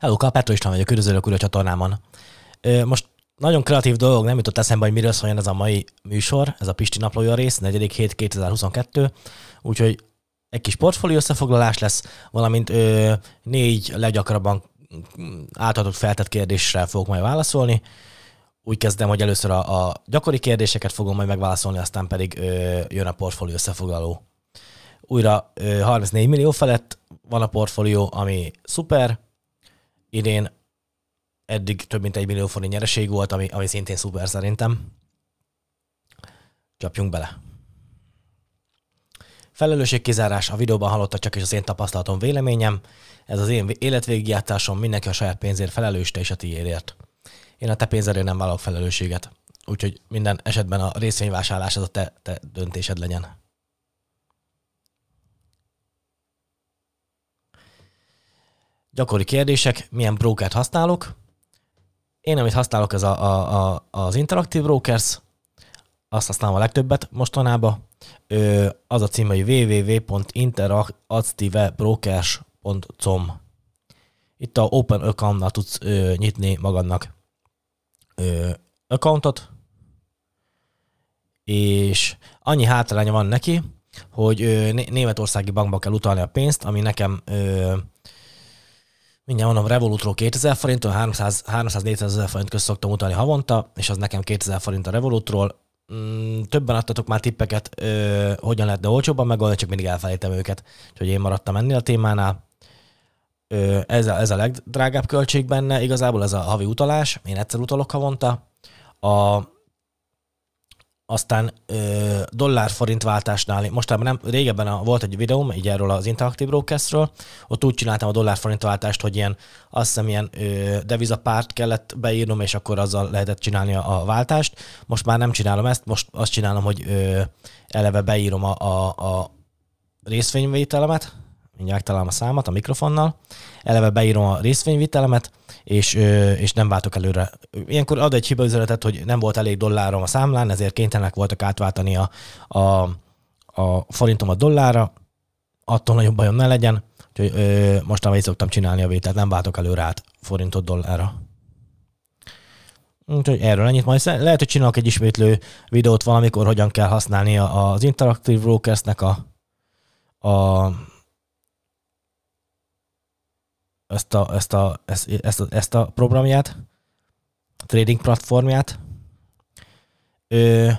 Hello, Petro István vagyok, üdvözlök újra a csatornámon. Most nagyon kreatív dolog nem jutott eszembe, hogy miről szóljon ez a mai műsor, ez a Pisti naplója rész, 4. hét 2022, úgyhogy egy kis portfólió összefoglalás lesz, valamint ö, négy leggyakrabban átadott feltett kérdésre fogok majd válaszolni. Úgy kezdem, hogy először a, a gyakori kérdéseket fogom majd megválaszolni, aztán pedig ö, jön a portfólió összefoglaló. Újra ö, 34 millió felett van a portfólió, ami szuper, idén eddig több mint egy millió forint nyereség volt, ami, ami szintén szuper szerintem. Csapjunk bele. Felelősségkizárás, a videóban hallotta csak is az én tapasztalatom, véleményem. Ez az én életvégigjátásom, mindenki a saját pénzért felelős, te és a tiédért. Én a te pénzedért nem vállalok felelősséget. Úgyhogy minden esetben a részvényvásárlás az a te, te döntésed legyen. Gyakori kérdések, milyen brókert használok? Én, amit használok, ez a, a, a, az Interactive Brokers, azt használom a legtöbbet mostanában. Ö, az a cím, hogy www.interactivebrokers.com Itt a Open account tudsz ö, nyitni magadnak ö, accountot, és annyi hátránya van neki, hogy ö, németországi bankba kell utalni a pénzt, ami nekem ö, mindjárt mondom, Revolutról 2000 forinton, 300, 300-400 ezer forint közt szoktam utalni havonta, és az nekem 2000 forint a Revolutról. Mm, többen adtatok már tippeket, ö, hogyan lehetne olcsóbban megoldani, csak mindig elfelejtem őket. Úgyhogy én maradtam ennél a témánál. Ö, ez, a, ez a legdrágább költség benne, igazából ez a havi utalás, én egyszer utalok havonta. A aztán ö, dollár-forint váltásnál, mostában nem, régebben a, volt egy videóm, így erről az Interactive Broadcastről, ott úgy csináltam a dollár-forint váltást, hogy ilyen, azt hiszem ilyen ö, devizapárt kellett beírnom, és akkor azzal lehetett csinálni a, a váltást. Most már nem csinálom ezt, most azt csinálom, hogy ö, eleve beírom a, a, a részvényvételemet, mindjárt találom a számat a mikrofonnal, eleve beírom a részvényvitelemet, és, és nem váltok előre. Ilyenkor ad egy hibaüzenetet, hogy nem volt elég dollárom a számlán, ezért kénytelenek voltak átváltani a, a, a forintomat dollárra, attól nagyobb bajom ne legyen, úgyhogy mostanában így szoktam csinálni a vételt, nem váltok előre át forintot dollárra. Úgyhogy erről ennyit. Majd lehet, hogy csinálok egy ismétlő videót valamikor, hogyan kell használni az Interactive Brokersnek a, a ezt a, ezt a, ezt, ezt a, ezt a programját, trading platformját. Ö,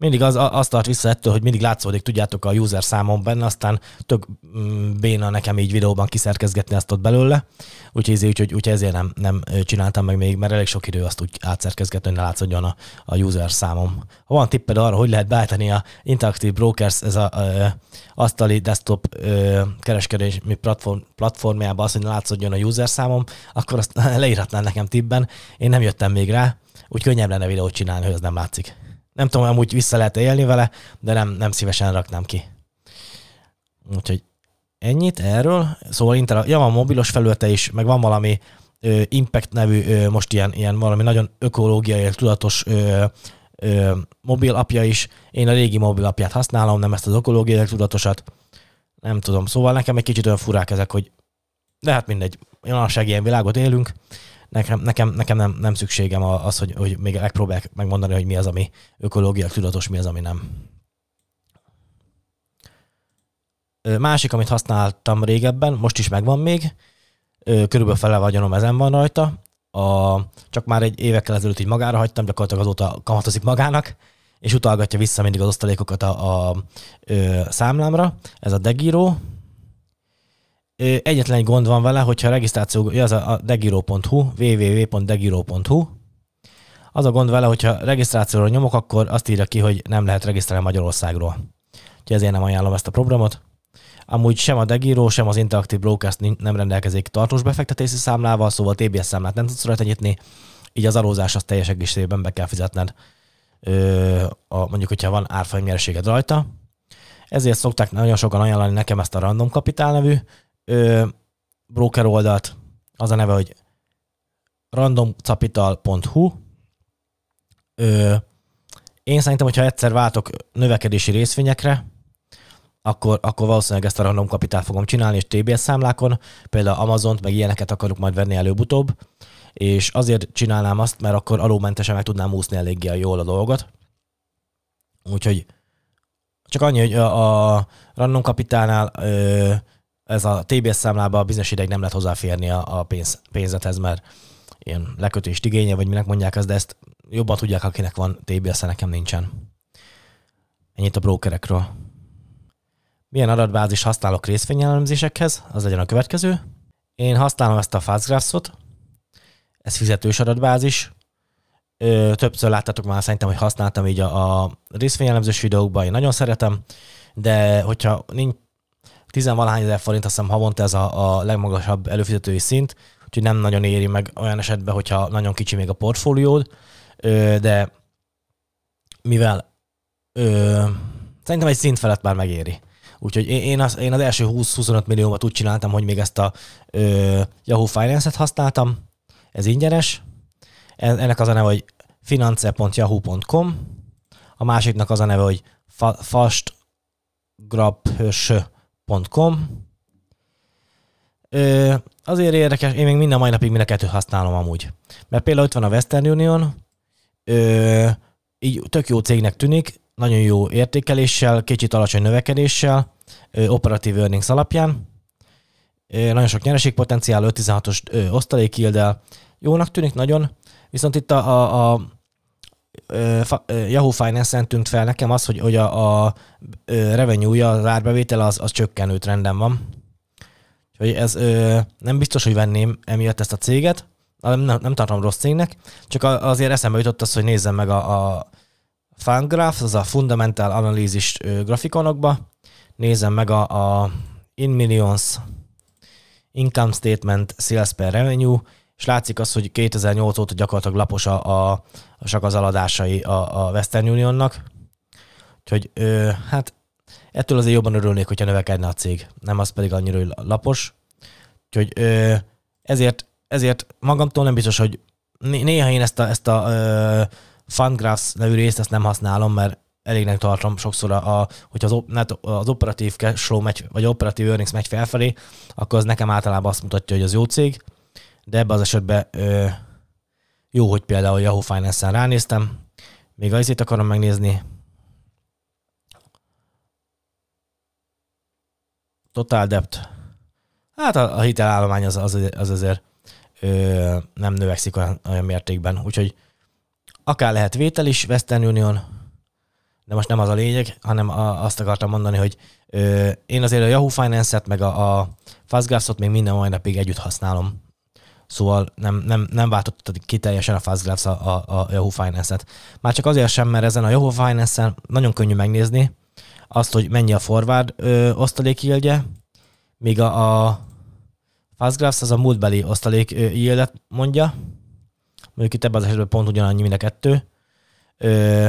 mindig az, az tart vissza ettől, hogy mindig látszódik, tudjátok, a user számom benne, aztán tök mm, béna nekem így videóban kiszerkezgetni azt ott belőle, úgyhogy, úgyhogy, úgyhogy ezért nem, nem csináltam meg még, mert elég sok idő azt úgy átszerkezgetni, hogy ne látszódjon a, a user számom. Ha van tipped arra, hogy lehet beállítani a Interactive Brokers, ez a, a asztali desktop ö, kereskedési platform, platformjában az, hogy ne látszódjon a user számom, akkor azt leírhatnál nekem tippben. Én nem jöttem még rá, úgy könnyebb lenne videót csinálni, hogy az nem látszik. Nem tudom, amúgy vissza lehet élni vele, de nem, nem szívesen raknám ki. Úgyhogy ennyit erről. Szóval Inter, ja, van mobilos felülete is, meg van valami ö, Impact nevű, ö, most ilyen, ilyen valami nagyon ökológiai, tudatos ö, ö, mobil apja is. Én a régi mobil apját használom, nem ezt az ökológiai tudatosat. Nem tudom, szóval nekem egy kicsit olyan furák ezek, hogy de hát mindegy, manapság ilyen világot élünk, nekem, nekem, nekem nem, nem szükségem az, hogy, hogy még megpróbálják megmondani, hogy mi az, ami ökológia tudatos, mi az, ami nem. Másik, amit használtam régebben, most is megvan még, körülbelül fele vagyonom ezen van rajta, a, csak már egy évekkel ezelőtt így magára hagytam, gyakorlatilag azóta kamatozik magának, és utalgatja vissza mindig az osztalékokat a, a, a számlámra. Ez a Degiro, Egyetlen egy gond van vele, hogyha a regisztráció, az a degiro.hu, www.degiro.hu, az a gond vele, hogyha regisztrációra nyomok, akkor azt írja ki, hogy nem lehet regisztrálni Magyarországról. Úgyhogy ezért nem ajánlom ezt a programot. Amúgy sem a Degiro, sem az Interactive Brokers nem rendelkezik tartós befektetési számlával, szóval TBS számlát nem tudsz rajta nyitni, így az adózás az teljes egészében be kell fizetned, ö, a, mondjuk, hogyha van árfolyam nyereséged rajta. Ezért szokták nagyon sokan ajánlani nekem ezt a Random Capital nevű ö, broker oldalt, az a neve, hogy randomcapital.hu. Ö, én szerintem, hogyha egyszer váltok növekedési részvényekre, akkor, akkor valószínűleg ezt a random kapitát fogom csinálni, és TBS számlákon, például Amazont, meg ilyeneket akarok majd venni előbb-utóbb, és azért csinálnám azt, mert akkor alómentesen meg tudnám úszni eléggé jól a dolgot. Úgyhogy csak annyi, hogy a, a random kapitánál ö, ez a TBS számlába bizonyos ideig nem lehet hozzáférni a, a pénz, pénzethez, mert ilyen lekötést igénye, vagy minek mondják ezt, de ezt jobban tudják, akinek van TBS, nekem nincsen. Ennyit a brokerekről. Milyen adatbázis használok részvényelemzésekhez? Az legyen a következő. Én használom ezt a Fastgraphs-ot. Ez fizetős adatbázis. Ö, többször láttatok már szerintem, hogy használtam így a, a részvényelemzős videókban, én nagyon szeretem, de hogyha nincs tizenvalahány ezer forint, azt hiszem havonta ez a, a legmagasabb előfizetői szint, úgyhogy nem nagyon éri meg olyan esetben, hogyha nagyon kicsi még a portfóliód, de mivel ö, szerintem egy szint felett már megéri. Úgyhogy én az, én az első 20-25 milliómat úgy csináltam, hogy még ezt a ö, Yahoo Finance-et használtam, ez ingyenes. Ennek az a neve, hogy finance.yahoo.com, a másiknak az a neve, hogy fa- fastgrabhös.com. Ö, azért érdekes, én még minden mai napig mind a kettőt használom amúgy. Mert például ott van a Western Union, ö, így tök jó cégnek tűnik, nagyon jó értékeléssel, kicsit alacsony növekedéssel, operatív earnings alapján. Nagyon sok nyereségpotenciál, 5-16-os osztalékildel. Jónak tűnik nagyon, viszont itt a, a, a Yahoo Finance-en tűnt fel nekem az, hogy, hogy a, a revenue-ja, az árbevétel az, az csökkenő trenden van. Úgyhogy ez nem biztos, hogy venném emiatt ezt a céget, nem, nem tartom rossz cégnek, csak azért eszembe jutott az, hogy nézzem meg a, a Fangraph, az a Fundamental Analysis grafikonokba, nézem meg a, a In Millions Income Statement Sales per Revenue, és látszik az, hogy 2008 óta gyakorlatilag lapos a, a, a csak a, a Western Unionnak. Úgyhogy ö, hát ettől azért jobban örülnék, hogyha növekedne a cég, nem az pedig annyira hogy lapos. Úgyhogy ö, ezért, ezért magamtól nem biztos, hogy néha én ezt a, ezt a ö, Fundgraphs nevű részt ezt nem használom, mert elégnek tartom sokszor, a, hogyha az, az operatív cash flow megy, vagy operatív earnings megy felfelé, akkor az nekem általában azt mutatja, hogy az jó cég, de ebben az esetben ö, jó, hogy például Yahoo Finance-en ránéztem. Még azért akarom megnézni. Total debt. Hát a, a hitelállomány az, az, az azért ö, nem növekszik olyan, olyan mértékben, úgyhogy akár lehet vétel is Western Union, de most nem az a lényeg, hanem a, azt akartam mondani, hogy ö, én azért a Yahoo Finance-et, meg a, a Fastgraphs-ot még minden mai napig együtt használom. Szóval nem, nem, nem váltotta ki teljesen a Fastgraphs a, a, a Yahoo Finance-et. Már csak azért sem, mert ezen a Yahoo Finance-en nagyon könnyű megnézni azt, hogy mennyi a forward ö, osztalékjildje, míg a, a Fastgraphs az a múltbeli osztalék yieldet mondja, mondjuk itt ebben az esetben pont ugyanannyi, mint a kettő, ö,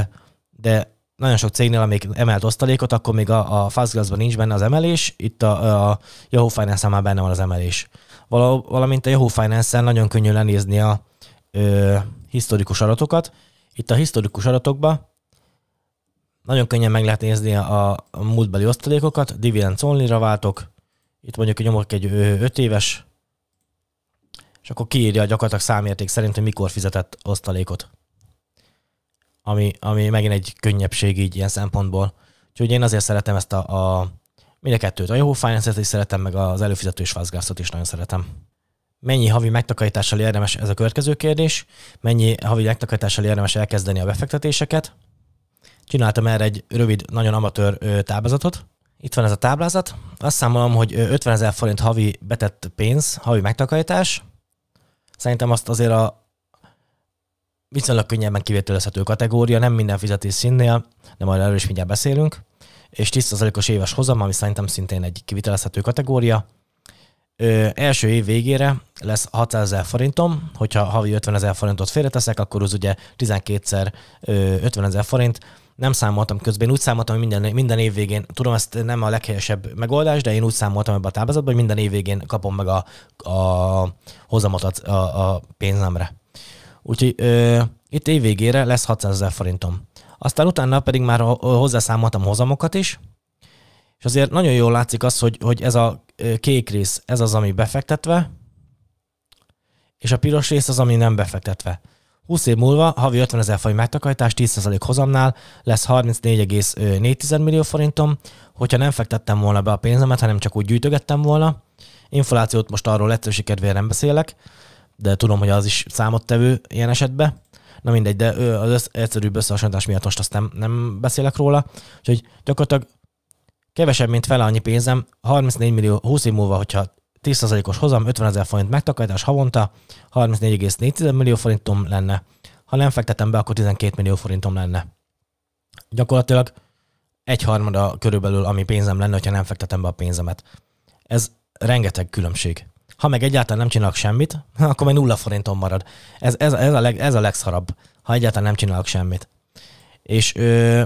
de nagyon sok cégnél, amelyik emelt osztalékot, akkor még a, a Fastgraphsban nincs benne az emelés, itt a, a Yahoo Finance-en már benne van az emelés. Val, valamint a Yahoo Finance-en nagyon könnyű lenézni a ö, historikus adatokat. Itt a historikus adatokban nagyon könnyen meg lehet nézni a, a múltbeli osztalékokat, dividend only-ra váltok, itt mondjuk nyomok egy 5 éves, és akkor kiírja gyakorlatilag számérték szerint, hogy mikor fizetett osztalékot ami, ami megint egy könnyebbség így ilyen szempontból. Úgyhogy én azért szeretem ezt a, a mind a kettőt. A Yahoo Finance-et is szeretem, meg az előfizetős fastgraphs is nagyon szeretem. Mennyi havi megtakarítással érdemes, ez a következő kérdés, mennyi havi megtakarítással érdemes elkezdeni a befektetéseket. Csináltam erre egy rövid, nagyon amatőr táblázatot. Itt van ez a táblázat. Azt számolom, hogy 50 ezer forint havi betett pénz, havi megtakarítás. Szerintem azt azért a viszonylag könnyebben kivételezhető kategória, nem minden fizetés színnél, de majd erről is mindjárt beszélünk, és 10%-os éves hozam, ami szerintem szintén egy kivitelezhető kategória. Ö, első év végére lesz 600 ezer forintom, hogyha havi 50 ezer forintot félreteszek, akkor az ugye 12-szer 50 ezer forint. Nem számoltam közben, én úgy számoltam, hogy minden, minden év végén, tudom, ezt nem a leghelyesebb megoldás, de én úgy számoltam ebbe a táblázatban, hogy minden év végén kapom meg a, a hozamot a, a, a pénzemre. Úgyhogy ö, itt évvégére lesz 600 ezer forintom. Aztán utána pedig már hozzászámoltam hozamokat is, És azért nagyon jól látszik az, hogy, hogy ez a kék rész, ez az, ami befektetve, és a piros rész az, ami nem befektetve. 20 év múlva havi 50 ezer forint megtakarítás 10% hozamnál lesz 34,4 millió forintom, hogyha nem fektettem volna be a pénzemet, hanem csak úgy gyűjtögettem volna. Inflációt most arról egyszerűség kedvére nem beszélek, de tudom, hogy az is számottevő ilyen esetben. Na mindegy, de az egyszerűbb összehasonlítás miatt most azt nem, nem beszélek róla. Úgyhogy gyakorlatilag kevesebb, mint fele annyi pénzem, 34 millió 20 év múlva, hogyha 10%-os hozam, 50 ezer forint megtakarítás havonta, 34,4 millió forintom lenne. Ha nem fektetem be, akkor 12 millió forintom lenne. Gyakorlatilag egyharmada körülbelül, ami pénzem lenne, ha nem fektetem be a pénzemet. Ez rengeteg különbség. Ha meg egyáltalán nem csinálok semmit, akkor meg nulla forintom marad. Ez, ez, ez, a, leg, ez a legszarabb, ha egyáltalán nem csinálok semmit. És, ö,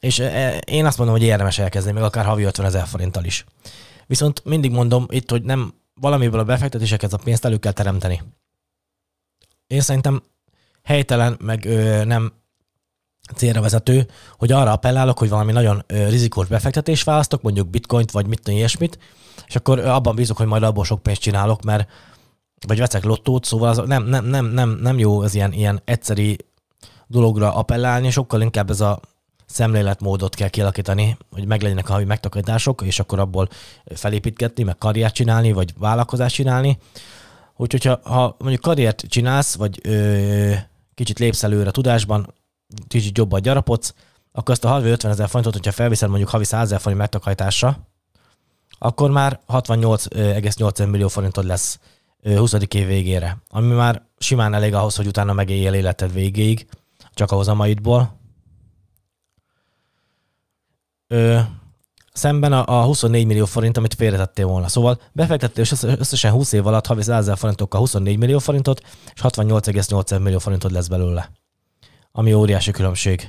és én azt mondom, hogy érdemes elkezdeni, még akár havi 50 ezer forinttal is. Viszont mindig mondom itt, hogy nem valamiből a befektetéseket a pénzt elő kell teremteni. Én szerintem helytelen, meg ö, nem célra vezető, hogy arra appellálok, hogy valami nagyon ö, rizikós befektetés választok, mondjuk bitcoint, vagy mit tudom, ilyesmit, és akkor abban bízok, hogy majd abból sok pénzt csinálok, mert vagy veszek lottót, szóval az nem, nem, nem, nem, nem jó ez ilyen, ilyen egyszeri dologra appellálni, sokkal inkább ez a szemléletmódot kell kialakítani, hogy meglegyenek a havi megtakarítások, és akkor abból felépítgetni, meg karriert csinálni, vagy vállalkozást csinálni. Úgyhogy ha, ha mondjuk karriert csinálsz, vagy ö, kicsit lépsz előre tudásban, kicsit jobban gyarapodsz, akkor azt a havi 50 ezer forintot, hogyha felviszed mondjuk havi 100 ezer forint megtakarításra, akkor már 68,8 millió forintod lesz 20. év végére, ami már simán elég ahhoz, hogy utána megéljél életed végéig, csak a maidból. Ö, szemben a, a 24 millió forint, amit félretettél volna. Szóval befektettél összesen 20 év alatt havi 100 ezer forintokkal 24 millió forintot, és 68,8 millió forintod lesz belőle. Ami óriási különbség.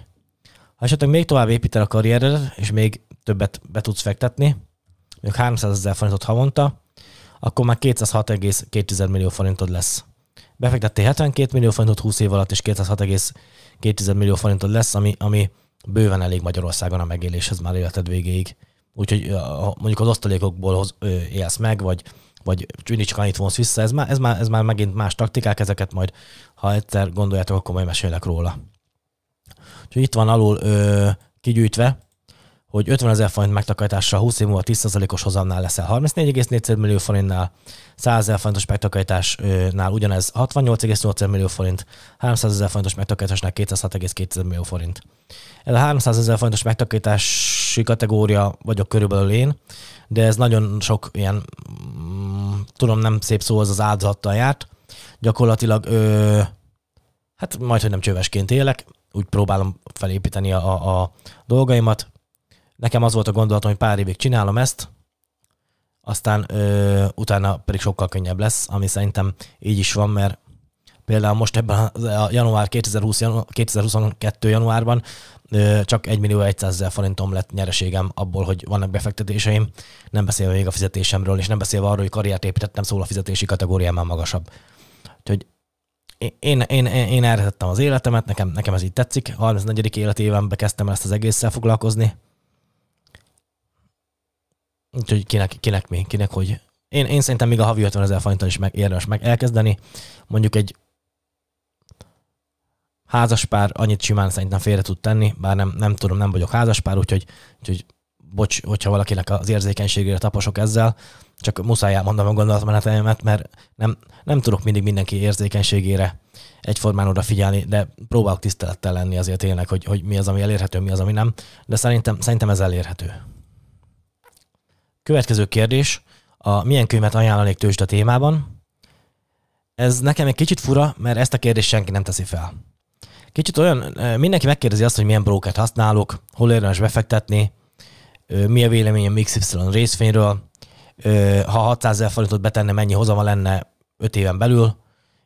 Ha esetleg még tovább építel a karrieredet, és még többet be tudsz fektetni, mondjuk 300 ezer forintot havonta, akkor már 206,2 millió forintod lesz. Befektettél 72 millió forintot 20 év alatt, és 206,2 millió forintod lesz, ami, ami bőven elég Magyarországon a megéléshez már életed végéig. Úgyhogy mondjuk az osztalékokból élsz meg, vagy, vagy mindig csak annyit vonsz vissza, ez már, ez, már, ez már megint más taktikák, ezeket majd, ha egyszer gondoljátok, akkor majd mesélek róla. Úgyhogy itt van alul ö, kigyűjtve, hogy 50 ezer forint megtakarításra 20 év múlva 10%-os hozamnál leszel 34,4 millió forintnál, 100 ezer forintos megtakarításnál ugyanez 68,8 millió forint, 300 ezer forintos megtakarításnál 206,2 millió forint. Ez a 300 ezer forintos megtakarítási kategória vagyok körülbelül én, de ez nagyon sok ilyen, mm, tudom nem szép szó, az az áldozattal járt. Gyakorlatilag, ö, hát majd, hogy nem csövesként élek, úgy próbálom felépíteni a, a, a dolgaimat, Nekem az volt a gondolatom, hogy pár évig csinálom ezt, aztán ö, utána pedig sokkal könnyebb lesz, ami szerintem így is van, mert például most ebben a január 2020, 2022 januárban ö, csak 1 millió 100 ezer forintom lett nyereségem abból, hogy vannak befektetéseim, nem beszélve még a fizetésemről, és nem beszélve arról, hogy karriert építettem, szóval a fizetési kategóriám már magasabb. Úgyhogy én, én, én, én erre tettem az életemet, nekem, nekem ez így tetszik. 34. életévemben kezdtem ezt az egésszel foglalkozni, Úgyhogy kinek, kinek mi, kinek hogy. Én, én szerintem még a havi 50 ezer forinton is meg, érdemes meg elkezdeni. Mondjuk egy házaspár annyit simán szerintem félre tud tenni, bár nem, nem tudom, nem vagyok házaspár, úgyhogy, úgyhogy bocs, hogyha valakinek az érzékenységére taposok ezzel, csak muszáj elmondom a gondolatmenetemet, mert nem, nem tudok mindig mindenki érzékenységére egyformán odafigyelni, de próbálok tisztelettel lenni azért tényleg, hogy, hogy mi az, ami elérhető, mi az, ami nem, de szerintem, szerintem ez elérhető. Következő kérdés, a milyen könyvet ajánlanék tőzsde témában? Ez nekem egy kicsit fura, mert ezt a kérdést senki nem teszi fel. Kicsit olyan, mindenki megkérdezi azt, hogy milyen brókert használok, hol érdemes befektetni, mi a véleményem XY részfényről, ha 600 ezer forintot betenne, mennyi hozama lenne 5 éven belül.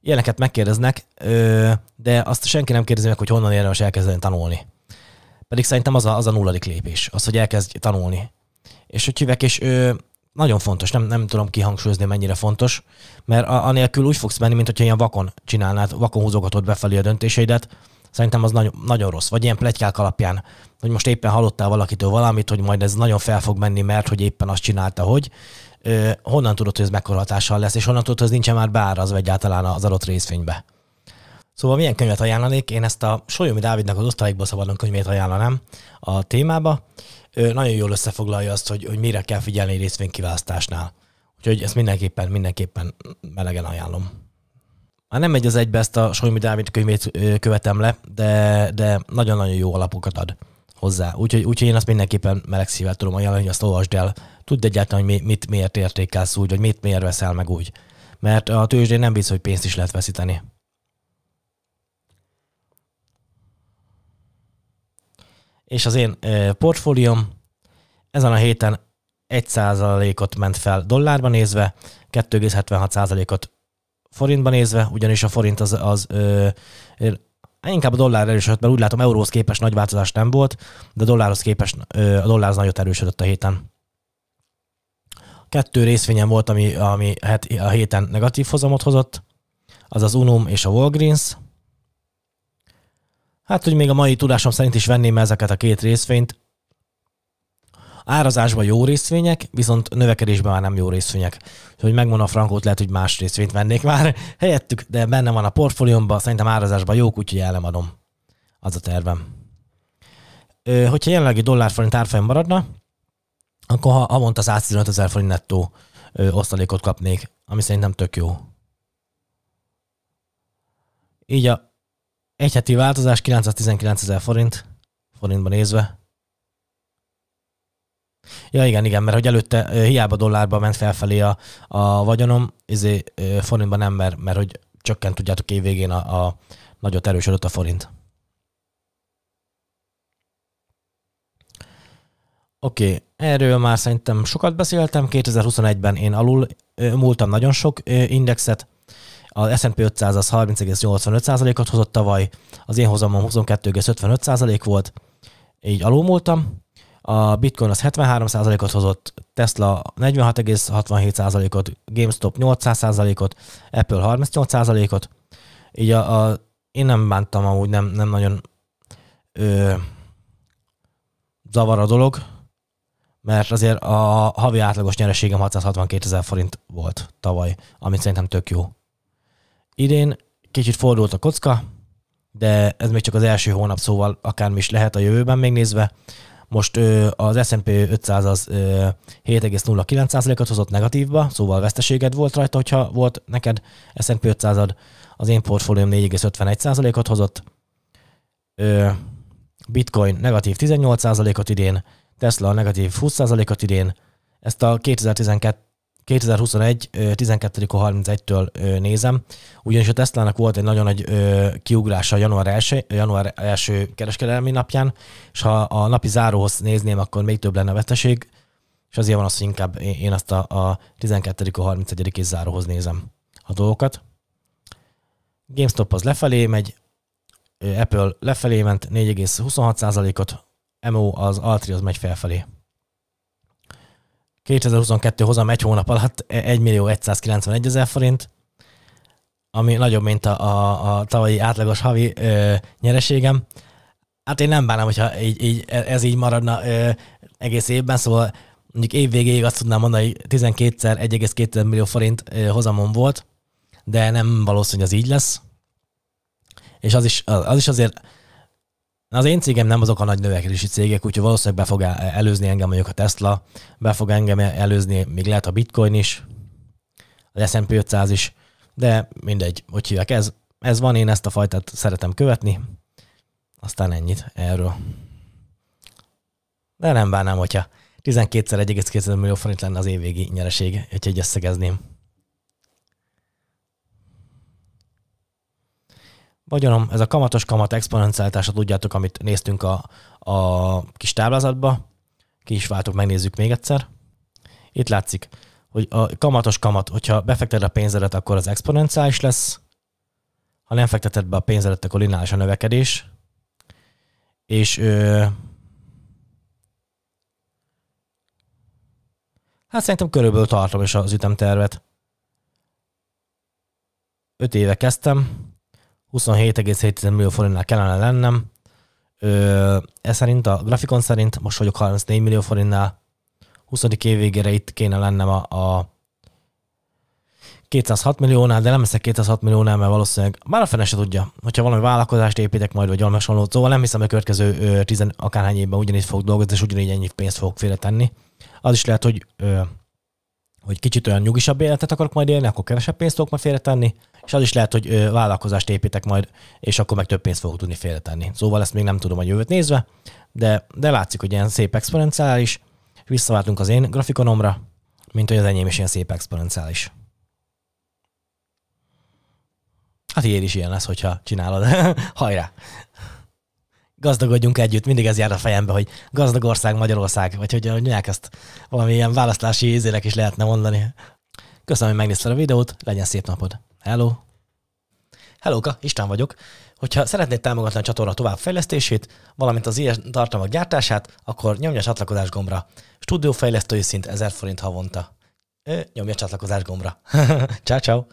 Ilyeneket megkérdeznek, de azt senki nem kérdezi meg, hogy honnan érdemes elkezdeni tanulni. Pedig szerintem az a, az a nulladik lépés, az, hogy elkezdj tanulni és hogy hívek, és ő, nagyon fontos, nem, nem tudom kihangsúlyozni, mennyire fontos, mert anélkül úgy fogsz menni, mint hogyha ilyen vakon csinálnád, vakon húzogatod befelé a döntéseidet, Szerintem az nagyon, nagyon rossz. Vagy ilyen plegykák alapján, hogy most éppen hallottál valakitől valamit, hogy majd ez nagyon fel fog menni, mert hogy éppen azt csinálta, hogy ö, honnan tudod, hogy ez mekkora lesz, és honnan tudod, hogy ez nincsen már beárazva egyáltalán az adott részvénybe. Szóval milyen könyvet ajánlanék? Én ezt a Solyomi Dávidnak az osztályokból szabadon könyvét ajánlanám a témába. Nagyon jól összefoglalja azt, hogy, hogy mire kell figyelni részvénykiválasztásnál. Úgyhogy ezt mindenképpen, mindenképpen melegen ajánlom. Már nem megy az egybe, ezt a Solyomi Dávid könyvét követem le, de, de nagyon-nagyon jó alapokat ad hozzá. Úgyhogy, úgyhogy én azt mindenképpen meleg szívvel tudom ajánlani, hogy azt olvasd el. Tudd egyáltalán, hogy mit, miért értékelsz úgy, vagy mit miért veszel meg úgy. Mert a tőzsdén nem biztos, hogy pénzt is lehet veszíteni. És az én portfólióm ezen a héten 1%-ot ment fel dollárban nézve, 2,76%-ot forintban nézve, ugyanis a forint az, az ö, inkább a dollár erősödött, mert úgy látom euróhoz képest nagy változás nem volt, de a dollárhoz képest ö, a dollár az nagyot erősödött a héten. Kettő részvényem volt, ami, ami a héten negatív hozamot hozott, az az Unum és a Walgreens, Hát, hogy még a mai tudásom szerint is venném ezeket a két részvényt. Árazásban jó részvények, viszont növekedésben már nem jó részvények. Hogy megmondom a frankót, lehet, hogy más részvényt vennék már helyettük, de benne van a portfóliómban, szerintem árazásban jók, úgyhogy el. Az a tervem. Hogyha jelenlegi dollár-forint árfolyam maradna, akkor ha havonta 115 ezer forint nettó osztalékot kapnék, ami szerintem tök jó. Így a egy heti változás 919 ezer forint, forintban nézve. Ja igen, igen, mert hogy előtte hiába dollárba ment felfelé a, a vagyonom, izé, forintban nem, mert, mert hogy csökkent, tudjátok, évvégén a, a nagyot erősödött a forint. Oké, okay. erről már szerintem sokat beszéltem. 2021-ben én alul múltam nagyon sok indexet, a S&P 500 az 30,85%-ot hozott tavaly, az én hozamom 22,55% volt, így alulmúltam. A Bitcoin az 73%-ot hozott, Tesla 46,67%-ot, GameStop 800%-ot, Apple 38%-ot. Így a, a, én nem bántam amúgy, nem, nem nagyon ö, zavar a dolog, mert azért a havi átlagos nyereségem 662 ezer forint volt tavaly, amit szerintem tök jó. Idén kicsit fordult a kocka, de ez még csak az első hónap, szóval akármi is lehet a jövőben még nézve. Most az S&P 500 az 7,09%-ot hozott negatívba, szóval veszteséged volt rajta, hogyha volt neked S&P 500-ad. Az én portfólióm 4,51%-ot hozott. Bitcoin negatív 18%-ot idén, Tesla negatív 20%-ot idén. Ezt a 2012 2021. 12.31-től nézem, ugyanis a Tesla-nak volt egy nagyon nagy kiugrása január 1, január 1 kereskedelmi napján, és ha a napi záróhoz nézném, akkor még több lenne veszteség, és azért van az, hogy inkább én azt a, a 12.31. záróhoz nézem a dolgokat. GameStop az lefelé megy, Apple lefelé ment 4,26%-ot, MO az Altri az megy felfelé. 2022 hozam egy hónap alatt 1 millió 191 ezer forint, ami nagyobb, mint a, a, a tavalyi átlagos havi ö, nyereségem. Hát én nem bánom, hogyha így, így, ez így maradna ö, egész évben, szóval mondjuk év végéig azt tudnám mondani, hogy 12-szer 1,2 millió forint ö, hozamon volt, de nem valószínű, hogy az így lesz. És az is, az is azért az én cégem nem azok a nagy növekedési cégek, úgyhogy valószínűleg be fog előzni engem mondjuk a Tesla, be fog engem előzni, még lehet a Bitcoin is, az S&P 500 is, de mindegy, hogy hívják, ez, ez van, én ezt a fajtát szeretem követni, aztán ennyit erről. De nem bánnám, hogyha 12-szer 1,2 millió forint lenne az évvégi nyereség, hogyha egy összegezném. Vagyonom, ez a kamatos kamat exponenciálitása, tudjátok, amit néztünk a, a kis táblázatba, ki is váltok, megnézzük még egyszer. Itt látszik, hogy a kamatos kamat, hogyha befekteted a pénzedet, akkor az exponenciális lesz, ha nem fekteted be a pénzedet, akkor lineáris a növekedés. És ö, hát szerintem körülbelül tartom is az ütemtervet. Öt éve kezdtem, 27,7 millió forintnál kellene lennem. Ö, ez szerint, a grafikon szerint most vagyok 34 millió forintnál. 20. év végére itt kéne lennem a, a 206 milliónál, de nem leszek 206 milliónál, mert valószínűleg már a fene se tudja, hogyha valami vállalkozást építek majd, vagy valami hasonló. Szóval nem hiszem, hogy a következő tizen akárhány évben ugyanígy fog dolgozni, és ugyanígy ennyi pénzt fogok félretenni. Az is lehet, hogy, ö, hogy kicsit olyan nyugisabb életet akarok majd élni, akkor kevesebb pénzt fogok majd félretenni, és az is lehet, hogy vállalkozást építek majd, és akkor meg több pénzt fogok tudni félretenni. Szóval ezt még nem tudom a jövőt nézve, de, de látszik, hogy ilyen szép exponenciális. Visszaváltunk az én grafikonomra, mint hogy az enyém is ilyen szép exponenciális. Hát ilyen is ilyen lesz, hogyha csinálod. Hajrá! Gazdagodjunk együtt, mindig ez jár a fejembe, hogy gazdag ország Magyarország, vagy hogy mondják ezt valami ilyen választási ízének is lehetne mondani. Köszönöm, hogy megnézted a videót, legyen szép napod. Hello! Hellóka, István vagyok. Hogyha szeretnéd támogatni a csatorna továbbfejlesztését, valamint az ilyen tartalmak gyártását, akkor nyomj a csatlakozás gombra. Stúdiófejlesztői szint 1000 forint havonta. Nyomj a csatlakozás gombra. ciao, ciao.